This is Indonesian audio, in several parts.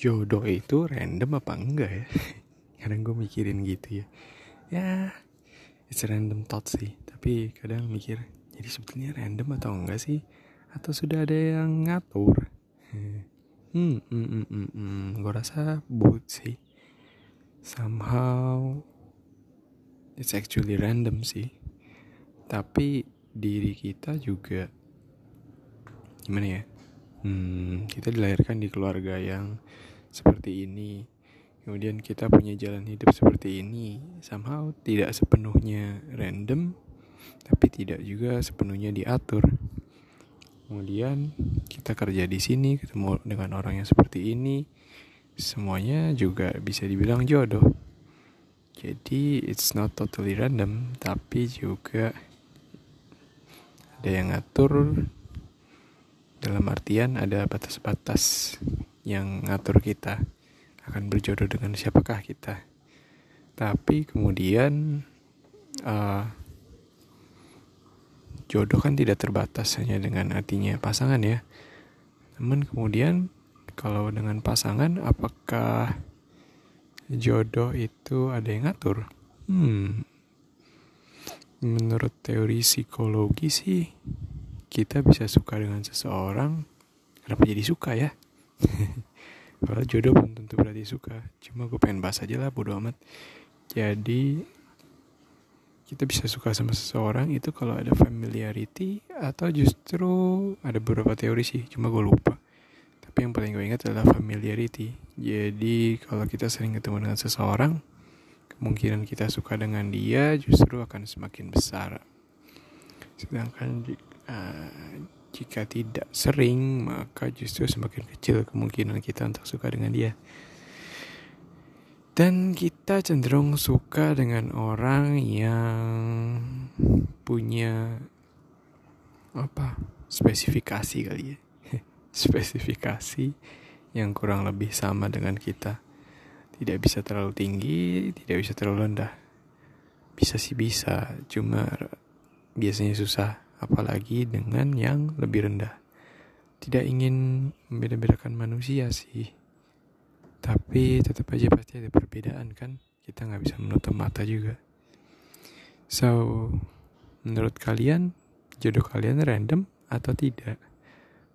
jodoh itu random apa enggak ya? Kadang gue mikirin gitu ya. Ya it's random thought sih. Tapi kadang mikir jadi sebetulnya random atau enggak sih? Atau sudah ada yang ngatur? Hmm hmm hmm, hmm, hmm. gue rasa both sih. Somehow it's actually random sih. Tapi diri kita juga gimana ya hmm, kita dilahirkan di keluarga yang seperti ini. Kemudian kita punya jalan hidup seperti ini somehow tidak sepenuhnya random tapi tidak juga sepenuhnya diatur. Kemudian kita kerja di sini ketemu dengan orang yang seperti ini semuanya juga bisa dibilang jodoh. Jadi it's not totally random tapi juga ada yang ngatur dalam artian ada batas-batas yang ngatur kita akan berjodoh dengan siapakah kita. Tapi kemudian uh, jodoh kan tidak terbatas hanya dengan artinya pasangan ya. Namun kemudian kalau dengan pasangan apakah jodoh itu ada yang ngatur? Hmm. Menurut teori psikologi sih kita bisa suka dengan seseorang kenapa jadi suka ya? Padahal jodoh belum tentu berarti suka. Cuma gue pengen bahas aja lah bodo amat. Jadi Kita bisa suka sama seseorang itu kalau ada familiarity Atau justru ada beberapa teori sih Cuma gue lupa. Tapi yang paling gue ingat adalah familiarity. Jadi kalau kita sering ketemu dengan seseorang Kemungkinan kita suka dengan dia justru akan semakin besar. Sedangkan uh, jika tidak sering, maka justru semakin kecil kemungkinan kita untuk suka dengan dia. Dan kita cenderung suka dengan orang yang punya apa? spesifikasi kali ya. spesifikasi yang kurang lebih sama dengan kita. Tidak bisa terlalu tinggi, tidak bisa terlalu rendah. Bisa sih bisa, cuma biasanya susah apalagi dengan yang lebih rendah. Tidak ingin membeda-bedakan manusia sih, tapi tetap aja pasti ada perbedaan kan. Kita nggak bisa menutup mata juga. So, menurut kalian jodoh kalian random atau tidak?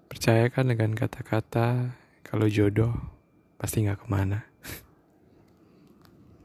Percayakan dengan kata-kata kalau jodoh pasti nggak ke mana.